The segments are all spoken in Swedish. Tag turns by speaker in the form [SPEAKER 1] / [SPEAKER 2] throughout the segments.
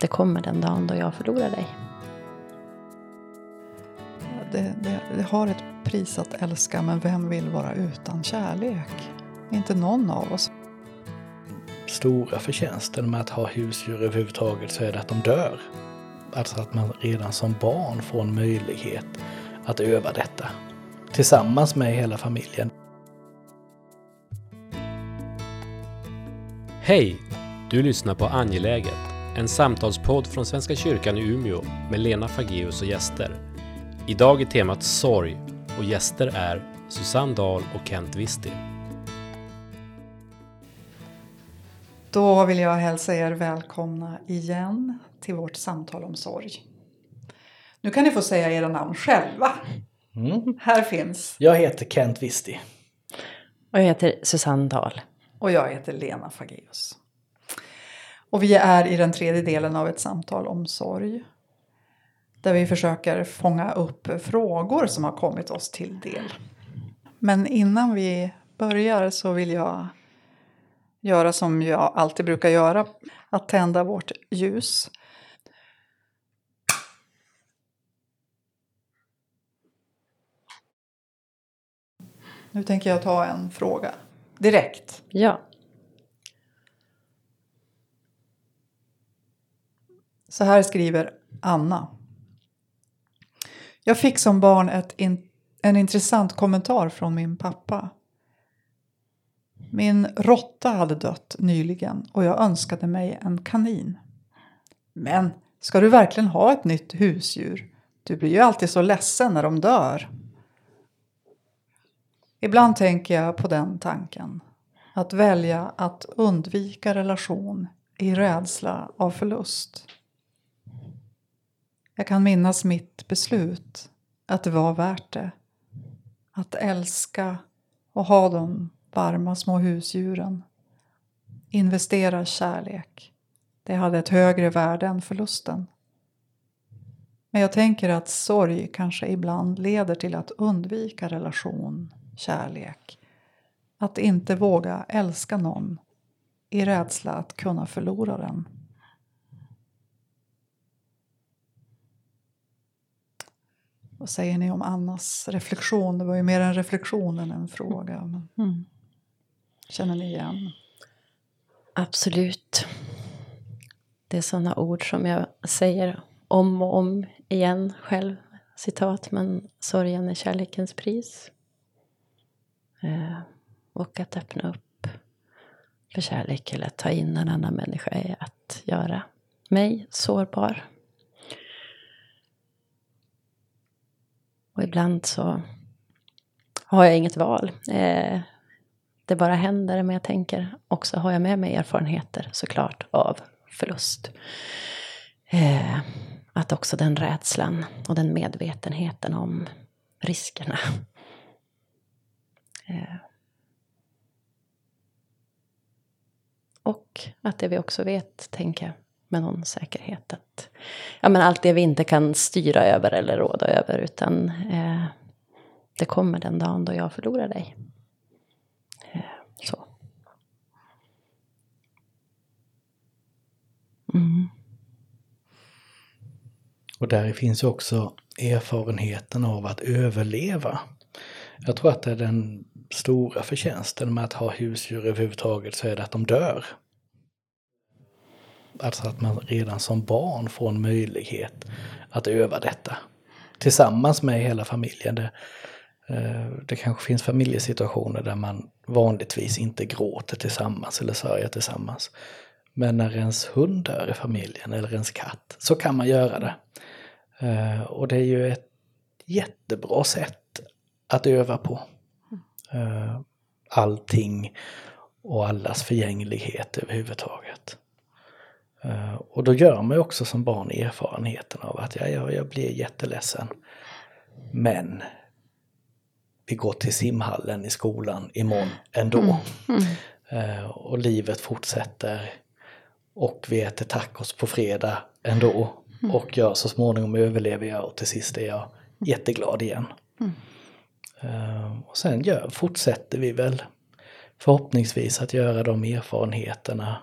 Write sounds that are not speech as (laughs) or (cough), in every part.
[SPEAKER 1] Det kommer den dagen då jag förlorar dig.
[SPEAKER 2] Det, det, det har ett pris att älska, men vem vill vara utan kärlek? Inte någon av oss.
[SPEAKER 3] Stora förtjänsten med att ha husdjur överhuvudtaget så är det att de dör. Alltså att man redan som barn får en möjlighet att öva detta tillsammans med hela familjen.
[SPEAKER 4] Hej! Du lyssnar på Angeläget, en samtalspodd från Svenska kyrkan i Umeå med Lena Fageus och gäster. Idag är temat sorg och gäster är Susanne Dahl och Kent Wisti.
[SPEAKER 2] Då vill jag hälsa er välkomna igen till vårt samtal om sorg. Nu kan ni få säga era namn själva.
[SPEAKER 3] Mm.
[SPEAKER 2] Här finns.
[SPEAKER 3] Jag heter Kent Wisti.
[SPEAKER 1] Och jag heter Susanne Dahl.
[SPEAKER 2] Och jag heter Lena Fageus. Och vi är i den tredje delen av ett samtal om sorg. Där vi försöker fånga upp frågor som har kommit oss till del. Men innan vi börjar så vill jag göra som jag alltid brukar göra. Att tända vårt ljus. Nu tänker jag ta en fråga direkt.
[SPEAKER 1] Ja.
[SPEAKER 2] Så här skriver Anna. Jag fick som barn ett in, en intressant kommentar från min pappa. Min råtta hade dött nyligen och jag önskade mig en kanin. Men ska du verkligen ha ett nytt husdjur? Du blir ju alltid så ledsen när de dör. Ibland tänker jag på den tanken. Att välja att undvika relation i rädsla av förlust. Jag kan minnas mitt beslut att det var värt det. Att älska och ha de varma små husdjuren. Investera kärlek. Det hade ett högre värde än förlusten. Men jag tänker att sorg kanske ibland leder till att undvika relation, kärlek. Att inte våga älska någon i rädsla att kunna förlora den. Vad säger ni om Annas reflektion? Det var ju mer en reflektion än en fråga.
[SPEAKER 1] Mm.
[SPEAKER 2] känner ni igen?
[SPEAKER 1] Absolut. Det är sådana ord som jag säger om och om igen själv. Citat, men sorgen är kärlekens pris. Eh, och att öppna upp för kärlek eller att ta in en annan människa är att göra mig sårbar. Och ibland så har jag inget val. Eh, det bara händer, men jag tänker också har jag med mig erfarenheter såklart av förlust. Eh, att också den rädslan och den medvetenheten om riskerna. Eh, och att det vi också vet, tänker jag, med någon säkerhet att ja, men allt det vi inte kan styra över eller råda över utan eh, det kommer den dagen då jag förlorar dig. Eh, så. Mm.
[SPEAKER 3] Och där finns ju också erfarenheten av att överleva. Jag tror att det är den stora förtjänsten med att ha husdjur överhuvudtaget så är det att de dör. Alltså att man redan som barn får en möjlighet att öva detta tillsammans med hela familjen. Det, eh, det kanske finns familjesituationer där man vanligtvis inte gråter tillsammans eller sörjer tillsammans. Men när ens hund dör i familjen eller ens katt så kan man göra det. Eh, och det är ju ett jättebra sätt att öva på. Eh, allting och allas förgänglighet överhuvudtaget. Eh, Och då gör man ju också som barn erfarenheten av att ja, ja, jag blir jätteledsen. Men vi går till simhallen i skolan imorgon ändå. Eh, Och livet fortsätter. Och vi äter tacos på fredag ändå. Och jag så småningom överlever jag och till sist är jag jätteglad igen. Eh, Och sen gör, fortsätter vi väl förhoppningsvis att göra de erfarenheterna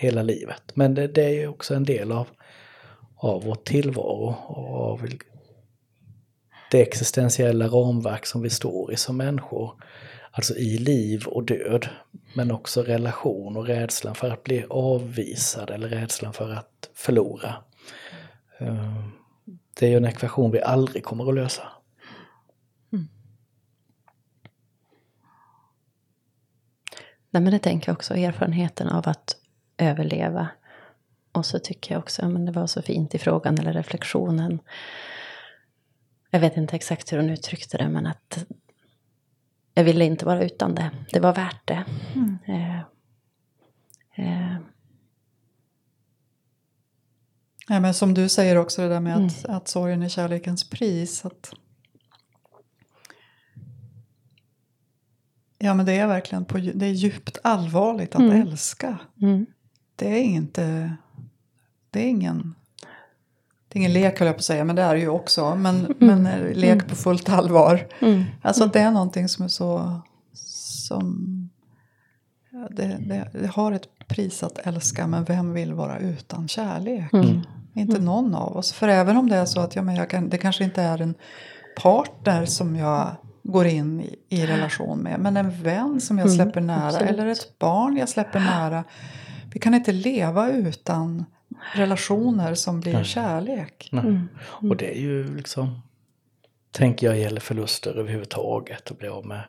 [SPEAKER 3] hela livet. Men det, det är ju också en del av, av vår tillvaro och av det existentiella ramverk som vi står i som människor. Alltså i liv och död. Men också relation och rädslan för att bli avvisad eller rädslan för att förlora. Eh, det är ju en ekvation vi aldrig kommer att lösa. Mm.
[SPEAKER 1] Nej, men det tänker jag också, erfarenheten av att överleva. Och så tycker jag också, men det var så fint i frågan eller reflektionen. Jag vet inte exakt hur hon uttryckte det, men att jag ville inte vara utan det. Det var värt det.
[SPEAKER 2] Mm.
[SPEAKER 1] Eh, eh,
[SPEAKER 2] Ja, men som du säger också det där med att,
[SPEAKER 1] Mm.
[SPEAKER 2] att sorgen är kärlekens pris. Att, ja men det är verkligen på, det är djupt allvarligt att
[SPEAKER 1] Mm.
[SPEAKER 2] älska.
[SPEAKER 1] Mm,
[SPEAKER 2] Det är inte, det är ingen, det är ingen lek höll jag på att säga, men det är det ju också. Men, men eh, lek på fullt allvar.
[SPEAKER 1] mm,
[SPEAKER 2] Alltså det är någonting som är så, som, ja, det, det, det har ett pris att älska, men vem vill vara utan kärlek?
[SPEAKER 1] mm,
[SPEAKER 2] Inte någon av oss. För även om det är så att ja, men jag kan, det kanske inte är en partner som jag går in i, i relation med. Men en vän som jag
[SPEAKER 1] Mm,
[SPEAKER 2] släpper nära.
[SPEAKER 1] absolut.
[SPEAKER 2] Eller ett barn jag släpper nära. Vi kan inte leva utan relationer som blir
[SPEAKER 3] Nej.
[SPEAKER 2] kärlek.
[SPEAKER 3] Nej.
[SPEAKER 1] mm,
[SPEAKER 3] Och det är ju liksom, tänker jag gäller förluster överhuvudtaget, att bli av med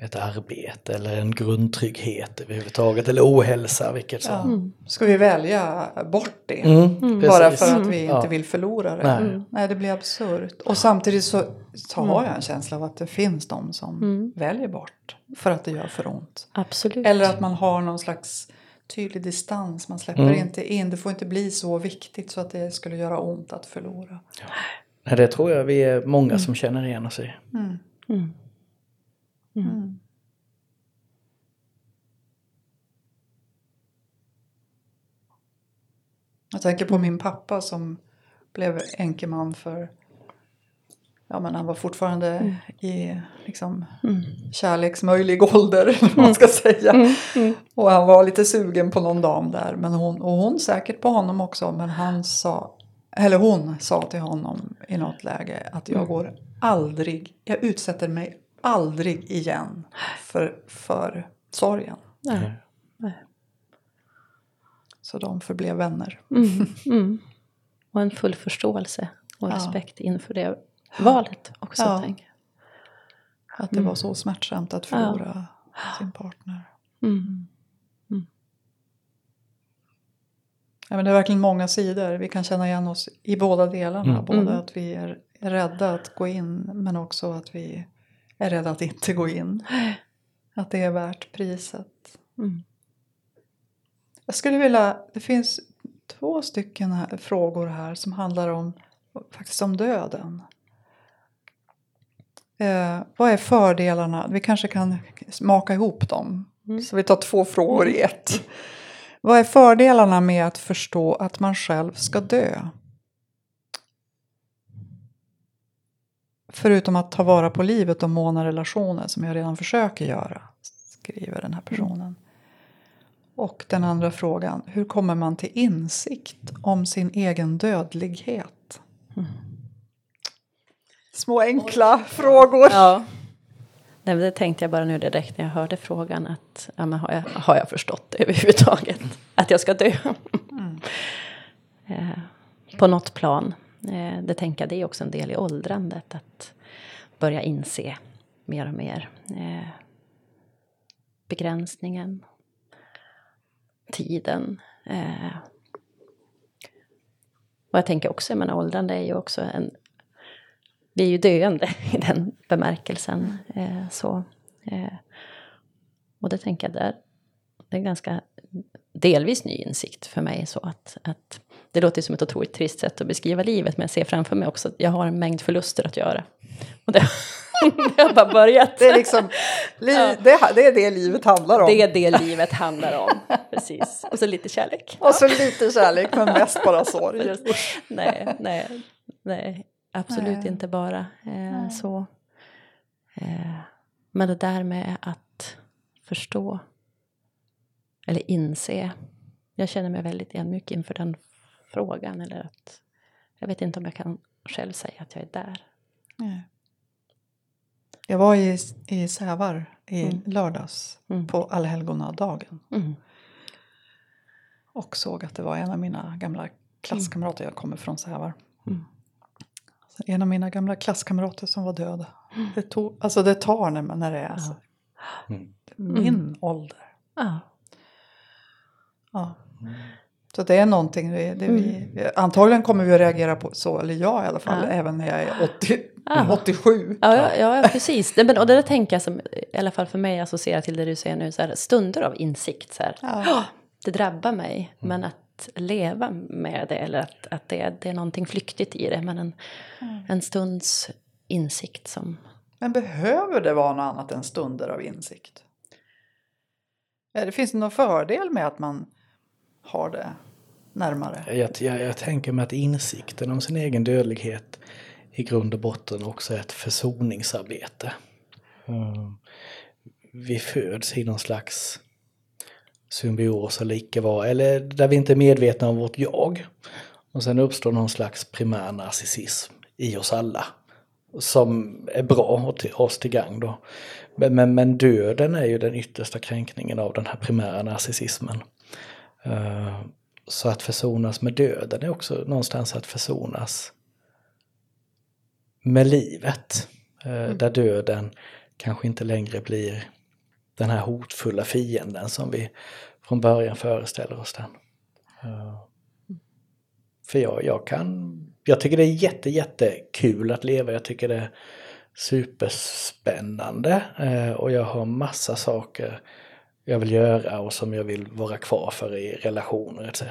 [SPEAKER 3] ett arbete eller en grundtrygghet överhuvudtaget, eller ohälsa, vilket som.
[SPEAKER 2] Ja.
[SPEAKER 1] mm,
[SPEAKER 2] Ska vi välja bort det?
[SPEAKER 3] Mm,
[SPEAKER 2] Bara
[SPEAKER 3] precis.
[SPEAKER 2] för att vi inte
[SPEAKER 3] Ja.
[SPEAKER 2] vill förlora det.
[SPEAKER 3] Nej.
[SPEAKER 1] Mm.
[SPEAKER 2] Nej, det blir absurt. Och samtidigt så, så har jag en känsla av att det finns de som
[SPEAKER 1] Mm.
[SPEAKER 2] väljer bort. För att det gör för ont.
[SPEAKER 1] absolut.
[SPEAKER 2] Eller att man har någon slags tydlig distans. Man släpper
[SPEAKER 3] Mm.
[SPEAKER 2] inte in. Det får inte bli så viktigt så att det skulle göra ont att förlora.
[SPEAKER 3] Nej, det tror jag vi är många som känner igen oss i.
[SPEAKER 2] Mm.
[SPEAKER 1] Mm,
[SPEAKER 2] Mm. Jag tänker på min pappa som blev enkeman för Ja men han var fortfarande i liksom,
[SPEAKER 1] mm,
[SPEAKER 2] kärleksmöjlig ålder. (laughs) vad man ska säga.
[SPEAKER 1] mm, mm,
[SPEAKER 2] Och han var lite sugen på någon dam där. Men hon, och hon säkert på honom också. Men han sa, eller hon sa till honom i något läge att jag går aldrig, jag utsätter mig aldrig igen för, för sorgen.
[SPEAKER 1] nej,
[SPEAKER 2] Så de förblev vänner.
[SPEAKER 1] mm, (laughs) mm. Och en full förståelse och
[SPEAKER 2] Ja.
[SPEAKER 1] respekt inför det valet också.
[SPEAKER 2] Ja.
[SPEAKER 1] jag.
[SPEAKER 2] Att det var så smärtsamt att förlora sin partner.
[SPEAKER 1] Mm.
[SPEAKER 2] Ja, men det är verkligen många sidor. Vi kan känna igen oss i båda delarna.
[SPEAKER 3] Mm.
[SPEAKER 2] Både
[SPEAKER 1] Mm.
[SPEAKER 2] att vi är rädda att gå in men också att vi är rädda att inte gå in. Att det är värt priset.
[SPEAKER 1] Mm.
[SPEAKER 2] Jag skulle vilja, det finns två stycken här, frågor här som handlar om faktiskt om döden. Eh, vad är fördelarna? Vi kanske kan smaka ihop dem.
[SPEAKER 1] Mm.
[SPEAKER 2] Så vi tar två frågor i ett. Vad är fördelarna med att förstå att man själv ska dö? Förutom att ta vara på livet och måna relationer som jag redan försöker göra, skriver den här personen. Och den andra frågan, hur kommer man till insikt om sin egen dödlighet? Små enkla frågor.
[SPEAKER 1] Ja. Nej, men det tänkte jag bara nu direkt när jag hörde frågan att ja, men har, jag, har jag förstått det överhuvudtaget? (laughs) Att jag ska dö? eh, på något plan. Eh, det tänker jag det är också en del i åldrandet att börja inse mer och mer eh, begränsningen, tiden. Eh, och jag tänker också, jag menar åldrande är ju också en vi är ju döende i den bemärkelsen. Eh, så. Eh, och det tänker jag där, det är ganska delvis ny insikt för mig. Så att, att det låter som ett otroligt trist sätt att beskriva livet, men jag ser framför mig också att jag har en mängd förluster att göra. Och det, (laughs) det har bara börjat.
[SPEAKER 2] Det är, liksom, li, det, det är det livet handlar om.
[SPEAKER 1] Det är det livet handlar om. (laughs) Precis. Och så lite kärlek.
[SPEAKER 2] Och så lite kärlek men mest bara sorg.
[SPEAKER 1] Just, nej, nej, nej, absolut
[SPEAKER 2] Nej.
[SPEAKER 1] inte bara eh, så. Eh, men det där med att förstå eller inse jag känner mig väldigt ödmjuk inför den frågan. Eller att, jag vet inte om jag kan själv säga att jag är där.
[SPEAKER 2] Nej. Jag var i, i Sävar i
[SPEAKER 1] Mm.
[SPEAKER 2] lördags
[SPEAKER 1] Mm.
[SPEAKER 2] på allhelgonadagen
[SPEAKER 1] Mm.
[SPEAKER 2] och såg att det var en av mina gamla klasskamrater, jag kommer från Sävar.
[SPEAKER 1] Mm.
[SPEAKER 2] En av mina gamla klasskamrater som var död. Det, tog, alltså det tar när, när det är alltså,
[SPEAKER 3] Mm.
[SPEAKER 2] min ålder.
[SPEAKER 1] Ja.
[SPEAKER 2] Ja. Så det är någonting, det, det vi, antagligen kommer vi att reagera på så, eller jag i alla fall,
[SPEAKER 1] Ja.
[SPEAKER 2] även när jag är 80,
[SPEAKER 1] Ja. (laughs)
[SPEAKER 2] 87.
[SPEAKER 1] Ja, ja, ja, precis. Det, men, och det där tänker jag som, i alla fall för mig, associerar till det du säger nu, så här, stunder av insikt. Så här. Det drabbar mig, men att leva med det, eller att, att det, det är någonting flyktigt i det, men en, en stunds insikt som...
[SPEAKER 2] Men behöver det vara något annat än stunder av insikt? Ja, det finns det någon fördel med att man har det närmare?
[SPEAKER 3] Jag, jag, jag tänker mig att insikten om sin egen dödlighet i grund och botten också är ett försoningsarbete. Mm. Vi föds i någon slags symbios eller icke var, eller där vi inte är medvetna om vårt jag. Och sen uppstår någon slags primär narcissism i oss alla. Som är bra och till oss till gang då. Men, men, men döden är ju den yttersta kränkningen av den här primära narcissismen. Eh, så att försonas med döden är också någonstans att försonas med livet. Eh, Där döden kanske inte längre blir den här hotfulla fienden som vi från början föreställer oss den. För jag, jag kan, jag tycker det är jätte, jättekul att leva. Jag tycker det är superspännande eh, och jag har massa saker jag vill göra och som jag vill vara kvar för i relationer etc.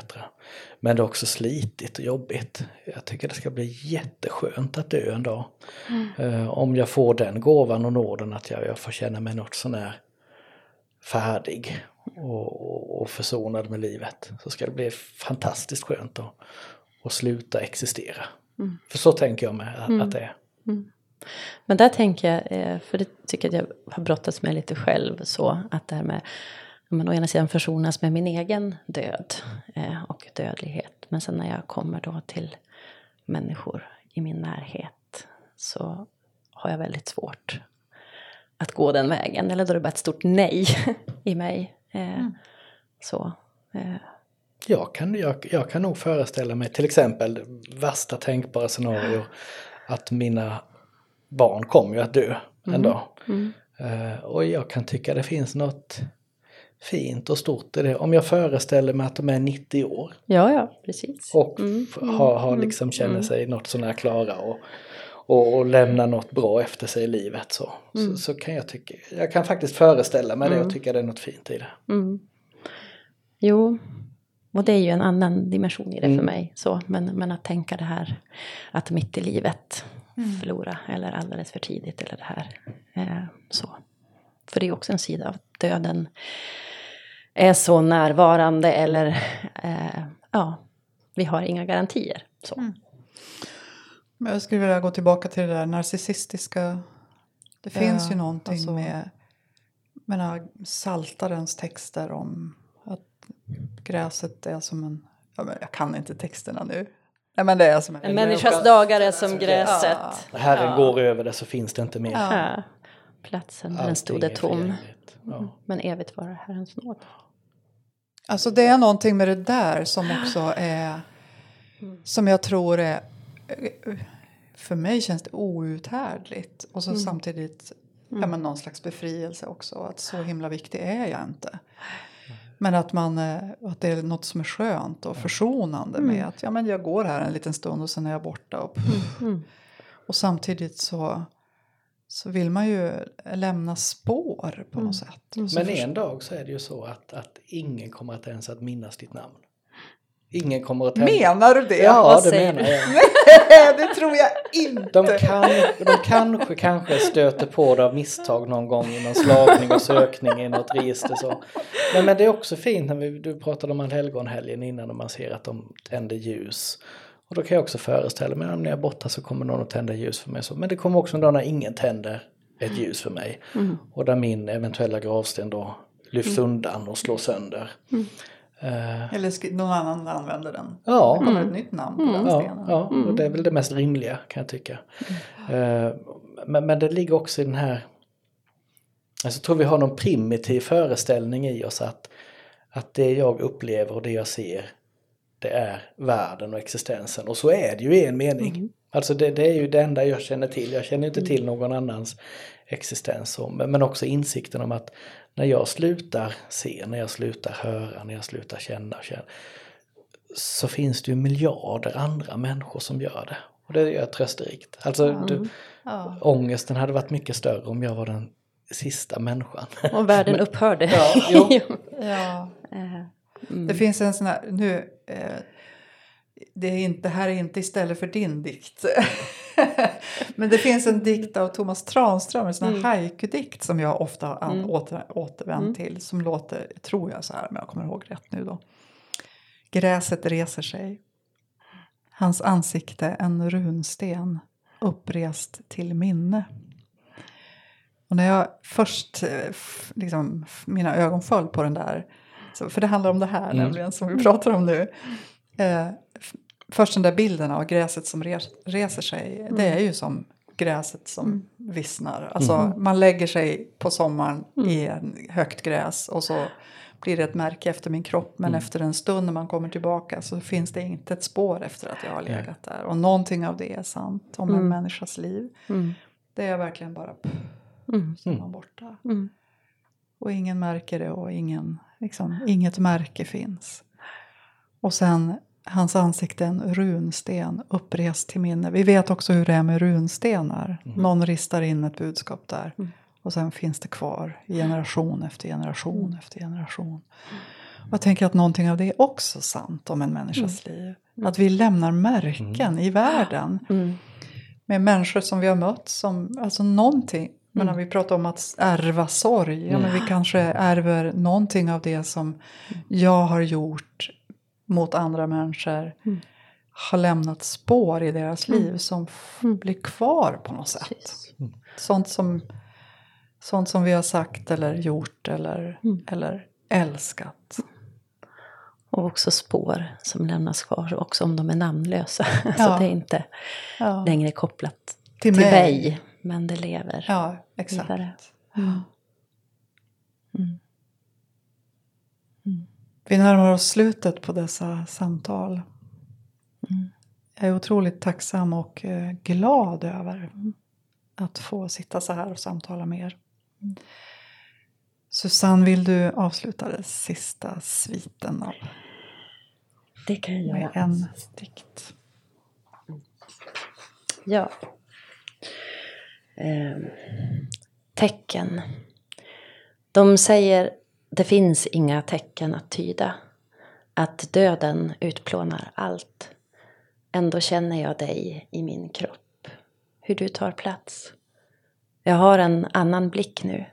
[SPEAKER 3] Men det är också slitigt och jobbigt. Jag tycker det ska bli jätteskönt att dö en dag. Eh, om jag får den gåvan och nåden att jag, jag får känna mig något sånär färdig och, och, försonad med livet så ska det bli fantastiskt skönt att, att sluta existera. För så tänker jag mig att, att det är.
[SPEAKER 1] Men där tänker jag, eh, för det tycker jag att jag har brottats med lite själv, så att det här med men å ena sidan försonas med min egen död eh, och dödlighet. Men sen när jag kommer då till människor i min närhet så har jag väldigt svårt att gå den vägen. Eller då är det bara ett stort nej (laughs) i mig. Eh, Så. Eh,
[SPEAKER 3] Jag kan, jag, jag kan nog föreställa mig till exempel värsta tänkbara scenario att mina barn kommer ju att dö en dag. Eh, och jag kan tycka det finns något fint och stort i det. Om jag föreställer mig att de är 90 år
[SPEAKER 1] ja, ja, precis.
[SPEAKER 3] och f- har, har liksom känner sig något sånär klara och, och, och lämnar något bra efter sig i livet så, så, så kan jag tycka, jag kan faktiskt föreställa mig det och tycka det är något fint i det.
[SPEAKER 1] Mm. Jo, och det är ju en annan dimension i det för mig. Så, men, men att tänka det här att mitt i livet förlora eller alldeles för tidigt eller det här. Eh, så. För det är också en sida av döden är så närvarande eller eh, ja, vi har inga garantier. Så.
[SPEAKER 2] Men jag skulle vilja gå tillbaka till det där narcissistiska. Det finns
[SPEAKER 1] Ja,
[SPEAKER 2] ju någonting
[SPEAKER 1] alltså-
[SPEAKER 2] med menar, Saltarens texter om att gräset är som en... Ja, men jag kan inte texterna nu. Nej, men det är som en...
[SPEAKER 1] En människas dagar är som gräset.
[SPEAKER 2] Ja.
[SPEAKER 3] Herren går över det så finns det inte mer.
[SPEAKER 1] Ja. Platsen där den stod är tom.
[SPEAKER 3] Ja.
[SPEAKER 1] Men evigt vara Herrens nåd.
[SPEAKER 2] Alltså det är någonting med det där som också är... Som jag tror är... För mig känns det outhärdligt. Och så samtidigt ja, men någon slags befrielse också. Att så himla viktig är jag inte. Men att, man, eh, att det är något som är skönt och försonande med att ja, men jag går här en liten stund och sen är jag borta. Och, och samtidigt så, så vill man ju lämna spår på något sätt. Och så
[SPEAKER 3] Men en dag så är det ju så att, att ingen kommer att ens att minnas ditt namn. Ingen kommer att tänka...
[SPEAKER 2] Menar du det?
[SPEAKER 3] Ja,
[SPEAKER 1] Vad
[SPEAKER 3] det
[SPEAKER 1] säger
[SPEAKER 3] menar jag.
[SPEAKER 2] det tror jag inte.
[SPEAKER 3] De, kan, de kanske, kanske stöter på det av misstag någon gång i någon slagning och sökning i något register. Så. Men, men det är också fint när vi, du pratade om allhelgonhelgen innan och man ser att de tänder ljus. Och då kan jag också föreställa mig att när jag är borta så kommer någon att tända ljus för mig. Så. Men det kommer också en dag när ingen tänder ett ljus för mig. Och där min eventuella gravsten då lyfts undan och slås sönder. Eh,
[SPEAKER 2] Eller någon annan använder den.
[SPEAKER 3] ja,
[SPEAKER 2] Det kommer ett nytt namn på den
[SPEAKER 3] ja,
[SPEAKER 2] stenen.
[SPEAKER 3] ja och det är väl det mest rimliga kan jag tycka. Eh, men, men det ligger också i den här... Alltså, jag tror vi har någon primitiv föreställning i oss att, att det jag upplever och det jag ser det är världen och existensen. Och så är det ju i en mening. Alltså det, det är ju det enda jag känner till. Jag känner inte till någon annans existens. Men också insikten om att när jag slutar se, när jag slutar höra, när jag slutar känna och känna så finns det ju miljarder andra människor som gör det. Och det är trösterikt. Alltså du,
[SPEAKER 2] Ja.
[SPEAKER 3] ångesten hade varit mycket större om jag var den sista människan.
[SPEAKER 1] Och världen (laughs) upphörde.
[SPEAKER 3] Ja, jo. (laughs)
[SPEAKER 2] Ja.
[SPEAKER 1] Eh,
[SPEAKER 2] Det finns en sån här, nu, eh, det, är inte, det här är inte istället för din dikt. (laughs) (laughs) Men det finns en dikt av Thomas Tranström, en sån här haiku-dikt som jag ofta har an- åter, återvänt till. Som låter, tror jag så här, om jag kommer ihåg rätt nu då. Gräset reser sig. Hans ansikte en runsten upprest till minne. Och när jag först, liksom, mina ögon föll på den där, så, för det handlar om det här nämligen som vi pratar om nu. Eh, först den där bilden av gräset som res, reser sig, det är ju som gräset som vissnar. Alltså man lägger sig på sommaren i en högt gräs och så blir det ett märke efter min kropp. Men efter en stund när man kommer tillbaka så finns det inte ett spår efter att jag har legat där. Och någonting av det är sant om en människas liv.
[SPEAKER 1] mm,
[SPEAKER 2] Det är verkligen bara pff,
[SPEAKER 1] mm,
[SPEAKER 2] så man borta.
[SPEAKER 1] mm.
[SPEAKER 2] Och ingen märker det och ingen, liksom, inget märke finns. Och sen hans ansikte en runsten upprest till minne. Vi vet också hur det är med runstenar. Någon ristar in ett budskap där. Och sen finns det kvar generation efter generation efter generation. Och jag tänker att någonting av det är också sant om en människas liv. Att vi lämnar märken i världen
[SPEAKER 1] Mm.
[SPEAKER 2] med människor som vi har mött. Som, alltså någonting. Men när vi pratar om att ärva sorg. Ja, men vi kanske ärver någonting av det som jag har gjort mot andra människor. Har lämnat spår i deras liv som f- blir kvar på något sätt.
[SPEAKER 1] Precis.
[SPEAKER 2] Sånt som, sånt som vi har sagt eller gjort eller, eller älskat.
[SPEAKER 1] Och också spår som lämnas kvar, också om de är namnlösa. (laughs) Så
[SPEAKER 2] Ja.
[SPEAKER 1] det är inte
[SPEAKER 2] Ja.
[SPEAKER 1] längre kopplat
[SPEAKER 2] Till
[SPEAKER 1] till
[SPEAKER 2] mig.
[SPEAKER 1] dig, men det lever.
[SPEAKER 2] Ja, exakt.
[SPEAKER 1] Vidare.
[SPEAKER 2] Vi närmar oss slutet på dessa samtal. Jag är otroligt tacksam och eh, glad över att få sitta så här och samtala med er. Susanne, vill du avsluta den sista sviten av
[SPEAKER 1] Det kan jag göra.
[SPEAKER 2] en dikt?
[SPEAKER 1] Ja. Ehm, tecken. De säger det finns inga tecken att tyda. Att döden utplånar allt. Ändå känner jag dig i min kropp. Hur du tar plats. Jag har en annan blick nu.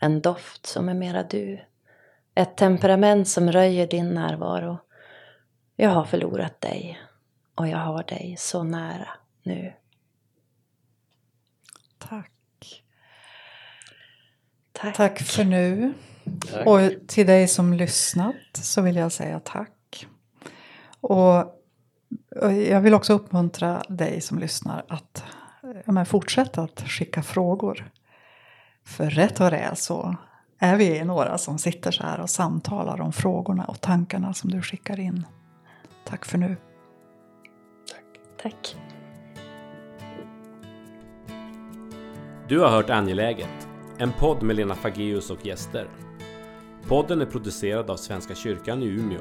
[SPEAKER 1] En doft som är mera du. Ett temperament som röjer din närvaro. Jag har förlorat dig. Och jag har dig så nära nu.
[SPEAKER 2] Tack.
[SPEAKER 1] Tack.
[SPEAKER 2] Tack för nu.
[SPEAKER 3] Tack.
[SPEAKER 2] Och till dig som lyssnat så vill jag säga tack. Och jag vill också uppmuntra dig som lyssnar att ja, men fortsätta att skicka frågor. För rätt vad det är så är vi några som sitter så här och samtalar om frågorna och tankarna som du skickar in. Tack för nu.
[SPEAKER 1] Tack.
[SPEAKER 4] Du har hört Angeläget, en podd med Lena Fageus och gäster. Podden är producerad av Svenska kyrkan i Umeå.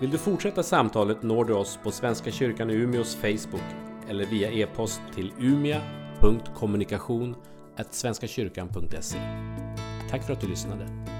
[SPEAKER 4] Vill du fortsätta samtalet når du oss på Svenska kyrkan i Umeås Facebook eller via e-post till umia.kommunikation svenskakyrkan.se. Tack för att du lyssnade.